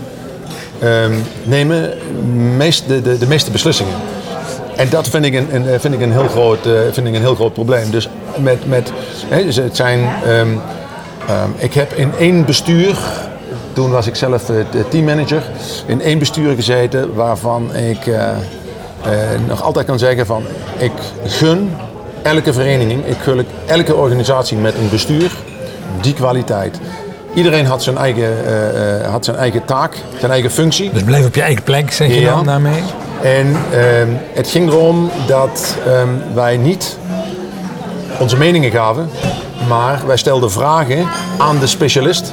ehm, nemen meest, de, de, de meeste beslissingen. En dat vind ik een, een, vind ik een, heel, groot, eh, vind ik een heel groot probleem. Dus met, met, hè, dus het zijn, ehm, ehm, ik heb in één bestuur, toen was ik zelf eh, de teammanager, in één bestuur gezeten waarvan ik eh, eh, nog altijd kan zeggen van ik gun elke vereniging, ik gun elke organisatie met een bestuur die kwaliteit. Iedereen had zijn eigen, eh, eh, had zijn eigen taak, zijn eigen functie. Dus blijf op je eigen plek, zeg je Ja. dan daarmee? En ehm, het ging erom dat ehm, wij niet onze meningen gaven, Maar wij stelden vragen aan de specialist.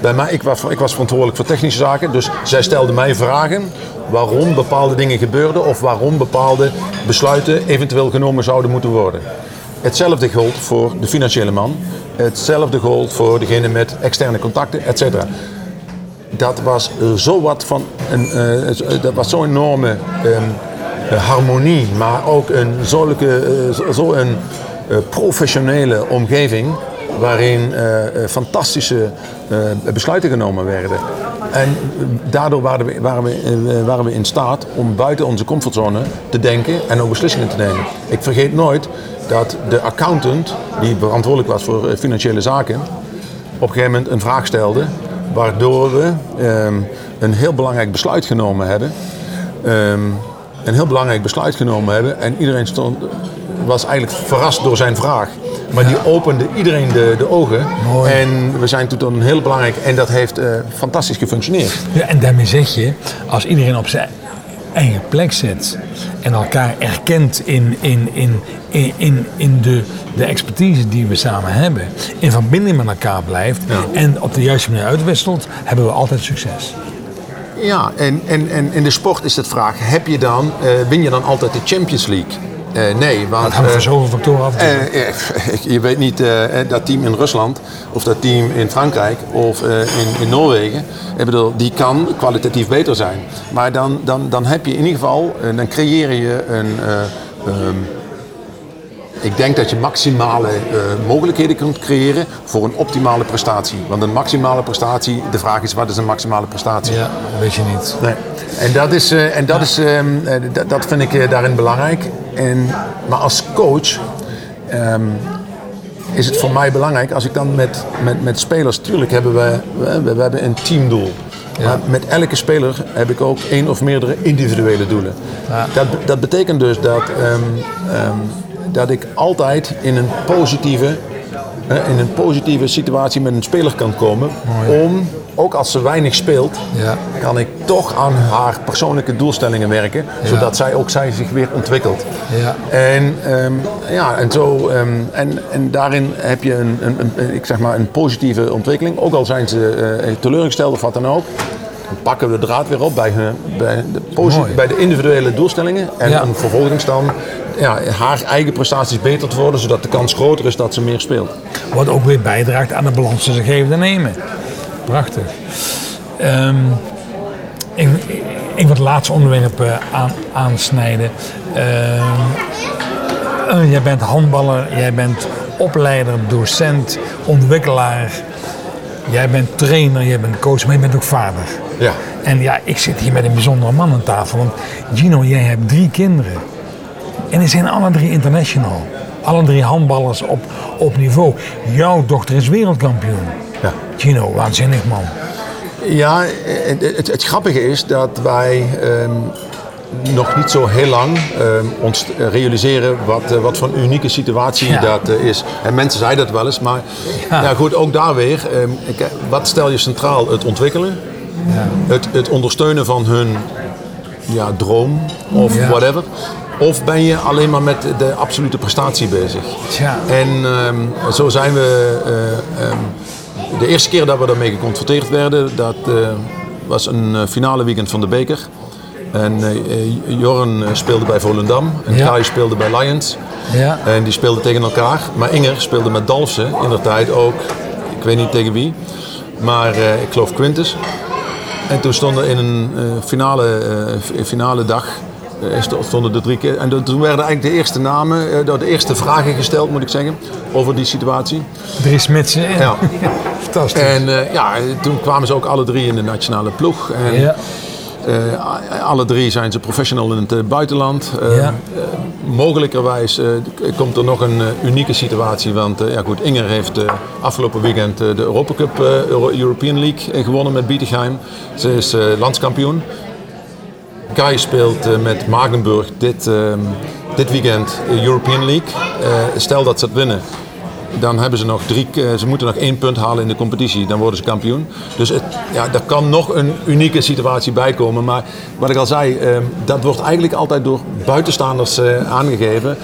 Bij mij, ik, was, ik was verantwoordelijk voor technische zaken, dus zij stelde mij vragen waarom bepaalde dingen gebeurden of waarom bepaalde besluiten eventueel genomen zouden moeten worden. Hetzelfde geldt voor de financiële man, hetzelfde geldt voor degene met externe contacten, etc. Dat was zo wat van een, uh, dat was zo'n enorme um, harmonie, maar ook een zulke, uh, zo een professionele omgeving waarin fantastische besluiten genomen werden. En daardoor waren we, waren, we, waren we in staat om buiten onze comfortzone te denken en ook beslissingen te nemen. Ik vergeet nooit dat de accountant, die verantwoordelijk was voor financiële zaken, op een gegeven moment een vraag stelde, waardoor we um, een heel belangrijk besluit genomen hebben. Um, een heel belangrijk besluit genomen hebben en iedereen stond, was eigenlijk verrast door zijn vraag. Maar die opende iedereen de, de ogen. Mooi. En we zijn toen heel belangrijk. En dat heeft uh, fantastisch gefunctioneerd. Ja, en daarmee zeg je, als iedereen op zijn eigen plek zit en elkaar erkent in, in, in, in, in, in de, de expertise die we samen hebben, in verbinding met elkaar blijft Ja. en op de juiste manier uitwisselt, hebben we altijd succes. Ja, en, en, en in de sport is het vraag: heb je dan, uh, win je dan altijd de Champions League? Uh, nee, want Dat hangt van zoveel factoren af. Eh, eh, je weet niet eh, dat team in Rusland of dat team in Frankrijk of eh, in, in Noorwegen. Ik bedoel, die kan kwalitatief beter zijn. Maar dan, dan, dan heb je in ieder geval, eh, dan creëer je een. eh, ehm, ik denk dat je maximale eh, mogelijkheden kunt creëren voor een optimale prestatie. Want een maximale prestatie, de vraag is wat is een maximale prestatie? ja, weet je niet. Nee. En dat, is, eh, en dat, is, ehm, eh, dat, vind ik daarin belangrijk. En, maar als coach ehm, is het voor mij belangrijk als ik dan met, met, met spelers, tuurlijk hebben we, we, we hebben een teamdoel. Maar met elke speler heb ik ook één of meerdere individuele doelen. Ja. Dat, dat betekent dus dat, ehm, dat ik altijd in een positieve in een positieve situatie met een speler kan komen. Om, ook als ze weinig speelt, Ja. kan ik toch aan haar persoonlijke doelstellingen werken. Zodat zij ook zij zich weer ontwikkelt. Ja. En, ehm, ja, en, zo, ehm, en, en daarin heb je een, een, een, ik zeg maar een positieve ontwikkeling. Ook al zijn ze eh, teleurgesteld of wat dan ook. Dan pakken we de draad weer op bij, bij, de, bij de individuele doelstellingen. En Ja. om vervolgens dan ja, haar eigen prestaties beter te worden. Zodat de kans groter is dat ze meer speelt. Wat ook weer bijdraagt aan de balans tussen geven en nemen. Prachtig. Ehm, ik, ik wil het laatste onderwerp eh, aan, aansnijden. Ehm, eh, jij bent handballer, jij bent opleider, docent, ontwikkelaar. Jij bent trainer, jij bent coach, maar je bent ook vader. Ja. En ja, ik zit hier met een bijzondere man aan tafel. Want Gino, jij hebt drie kinderen. En die zijn alle drie international. Alle drie handballers op, op niveau. Jouw dochter is wereldkampioen. Ja. Gino, waanzinnig man. Ja, het, het, het grappige is dat wij ehm, nog niet zo heel lang ehm, ons realiseren wat, eh, wat voor een unieke situatie Ja. dat eh, is. En mensen zeiden dat wel eens, maar Ja. ja. goed, ook daar weer. ehm, ik- wat stel je centraal? Het ontwikkelen, het, het ondersteunen van hun ja, droom of Ja. whatever. Of ben je alleen maar met de absolute prestatie bezig? Tja. En ehm, zo zijn we. eh, ehm, de eerste keer dat we daarmee geconfronteerd werden, dat eh, was een eh, finale weekend van de beker. En eh, eh, Jorren eh, speelde bij Volendam en Ja. Kai speelde bij Lions. Ja. En die speelden tegen elkaar. Maar Inger speelde met Dalfsen in de tijd ook. Ik weet niet tegen wie. Maar ik geloof Quintus. En toen stonden in een finale, finale dag. sto- stonden de drie keer. En toen werden eigenlijk de eerste namen, de eerste vragen gesteld, moet ik zeggen, over die situatie. Drie smitsen. Ja. Fantastisch. En ja, toen kwamen ze ook alle drie in de nationale ploeg. En ja. Eh, alle drie zijn ze professional in het eh, buitenland. Ja. eh, mogelijkerwijs komt er nog een unieke situatie. Want ja, goed, Inger heeft afgelopen weekend de Europa Cup Euro- European League gewonnen met Bietigheim. Ze is landskampioen. Kai speelt met Magenburg dit, ehm, dit weekend European League. Stel dat ze het winnen, dan hebben ze nog drie, eh, ze moeten nog één punt halen in de competitie. Dan worden ze kampioen. Dus het, ja, er kan nog een unieke situatie bij komen. Maar wat ik al zei, ehm, dat wordt eigenlijk altijd door buitenstaanders eh, aangegeven.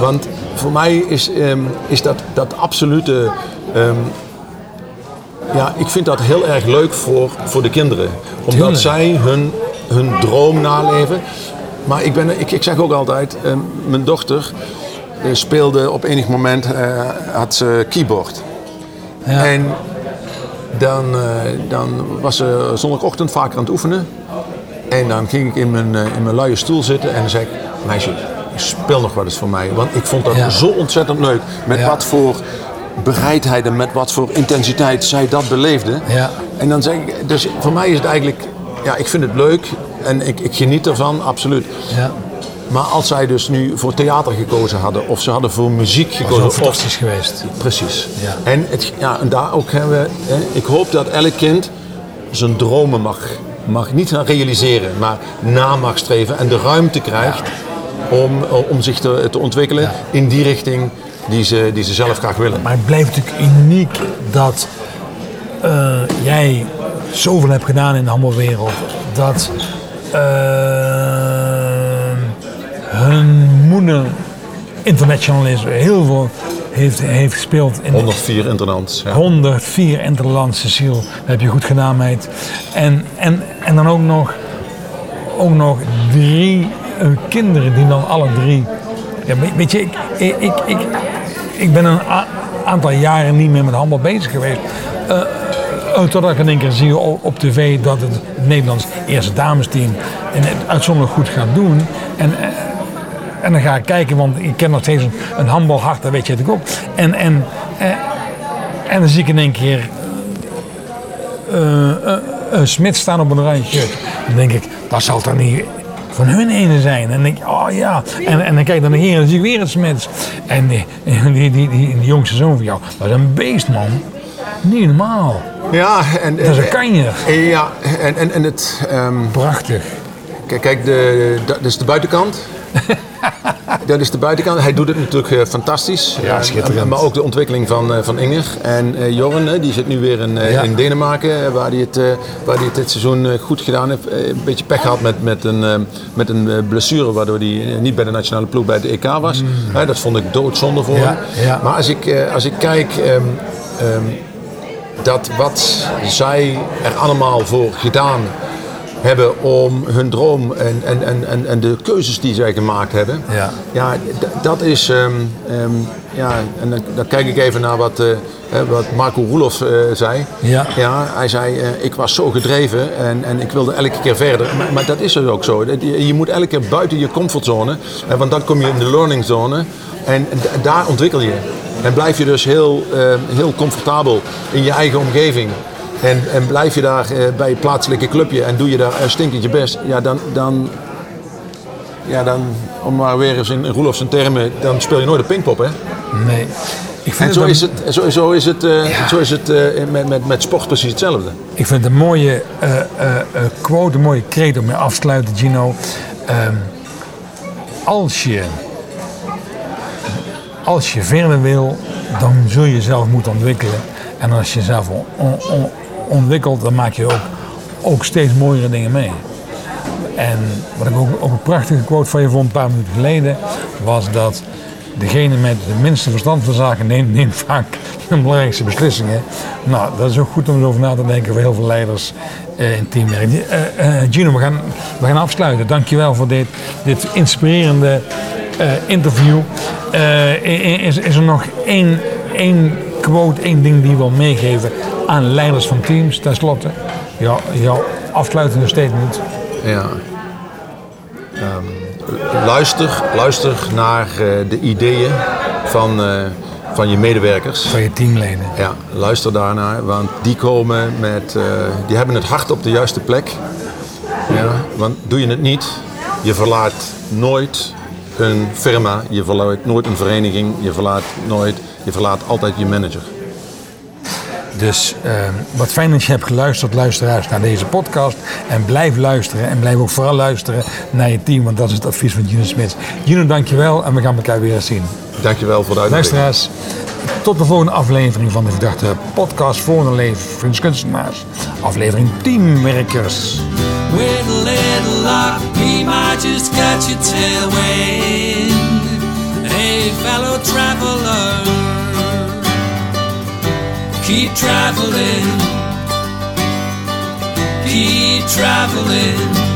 Want voor mij is, ehm, is dat, dat absolute. ehm, ja, ik vind dat heel erg leuk voor, voor de kinderen. Omdat Tuurlijk. zij hun, hun droom naleven. Maar ik, ben, ik, ik zeg ook altijd, mijn dochter speelde op enig moment, eh, had ze keyboard. Ja. En dan, eh, dan was ze zondagochtend vaker aan het oefenen. En dan ging ik in mijn, eh, in mijn luie stoel zitten en dan zei ik, meisje, speel nog wel eens voor mij. Want ik vond dat Ja. zo ontzettend leuk. Met Ja. wat voor bereidheid en met wat voor intensiteit zij dat beleefde. Ja. En dan zeg ik, dus voor mij is het eigenlijk, ja, ik vind het leuk en ik, ik geniet ervan, absoluut. ja. Maar als zij dus nu voor theater gekozen hadden of ze hadden voor muziek Dat gekozen. wel of- fantastisch geweest. Precies. Ja. En, het, ja, en daar ook hebben we, hè, ik hoop dat elk kind zijn dromen mag, mag niet gaan realiseren, maar na mag streven en de ruimte krijgt om, om zich te, te ontwikkelen Ja. in die richting die ze, die ze zelf graag willen. Maar het blijft natuurlijk uniek dat eh, jij zoveel hebt gedaan in de handbalwereld. Dat eh, moeder international is. Heel veel heeft, heeft gespeeld in 104 internats. Ja. 104 Interland, Cecile. Dat heb je goed gedaan, meid. En, en, en dan ook nog, ook nog drie eh, kinderen die dan alle drie... Ja, weet- je, ik, ik, ik, ik, ik ben een aantal jaren niet meer met handbal bezig geweest. Totdat ik in één keer zie op, op tv dat het Nederlands eerste damesteam het uitzonderlijk goed gaat doen. En, eh, en dan ga ik kijken, want ik ken nog steeds een, een handbalhart, dat weet je natuurlijk ook. En, en, eh, en dan zie ik in één keer eh, eh, eh, Smit staan op een oranje shirt. Dan denk ik, dat zal toch niet van hun ene zijn. En dan denk ik, oh ja. En, en dan kijk ik naar de heren en dan zie ik weer een Smits. En die, die, die, die, die jongste zoon van jou, dat is een beest, man. Niet normaal. Ja, en, Dat is een kanjer. en, ja, en, en, en het... ehm, Prachtig. Kijk, kijk de, dat is de buitenkant. dat is de buitenkant. Hij doet het natuurlijk eh, fantastisch. Ja, Eh, schitterend. maar ook de ontwikkeling van, eh, van Inger. En Jorren, die zit nu weer in, Ja. in Denemarken. Waar hij het, waar hij het dit seizoen goed gedaan heeft. Een beetje pech gehad met, met een, met een blessure. Waardoor hij niet bij de nationale ploeg bij de EK was. Hè, dat vond ik doodzonde voor Mm. Ja, hem. ja. Maar als ik, als ik kijk... ehm, ehm, dat wat zij er allemaal voor gedaan hebben om hun droom en, en, en, en, en de keuzes die zij gemaakt hebben. Ja. Ja, dat is. ehm, ehm, ja, en dan, dan kijk ik even naar wat, eh, wat Marco Roelof eh, zei. Ja. ja hij zei: eh, Ik was zo gedreven en, en ik wilde elke keer verder. Maar, maar dat is dus ook zo. Je, je moet elke keer buiten je comfortzone, want dan kom je in de learning zone en daar ontwikkel je. En blijf je dus heel, ehm, heel comfortabel in je eigen omgeving. En, en blijf je daar eh, bij je plaatselijke clubje en doe je daar stinkend je best. Ja, dan, dan, ja, dan, om maar weer eens in Roelof zijn termen, dan speel je nooit de pingpop, hè? Nee. Ik vind En het zo is het, zo, zo is het, eh, zo is het eh, met, met, met sport precies hetzelfde. Ik vind het een mooie quote, een mooie kreet om mee af te sluiten, Gino. Ehm, als, je, als je verder wil, dan zul je jezelf moeten ontwikkelen. En als je on- on- on- ontwikkelt, dan maak je ook, ook steeds mooiere dingen mee. En wat ik ook, ook een prachtige quote van je vond een paar minuten geleden, was dat degene met het minste verstand van zaken neemt, neemt vaak de belangrijkste beslissingen. Nou, dat is ook goed om erover na te denken voor heel veel leiders eh, in teamwerk. Eh, eh, Gino, we gaan, we gaan afsluiten. Dankjewel voor dit, dit inspirerende interview. Is, is er nog één, één quote, één ding die je wil meegeven aan leiders van teams, tenslotte? Jouw, jouw afsluitende statement. Ja. Ehm, luister, luister naar eh, de ideeën van, eh, van je medewerkers. Van je teamleden. Ja, luister daarnaar, want die komen met, eh, die hebben het hart op de juiste plek. Ja, want doe je het niet, je verlaat nooit een firma, je verlaat nooit een vereniging, je verlaat nooit, je verlaat altijd je manager. Dus eh, wat fijn dat je hebt geluisterd, luisteraars, naar deze podcast. En blijf luisteren. En blijf ook vooral luisteren naar je team, want dat is het advies van Gino Smits. Gino, dankjewel en we gaan elkaar weer eens zien. Dankjewel voor de uitnodiging. Luisteraars, tot de volgende aflevering van de Verdachte Podcast voor een leven kunstenaars. Aflevering Teamwerkers. With a little luck, we might just catch a tailwind. Hey, fellow traveler. Keep traveling, keep traveling.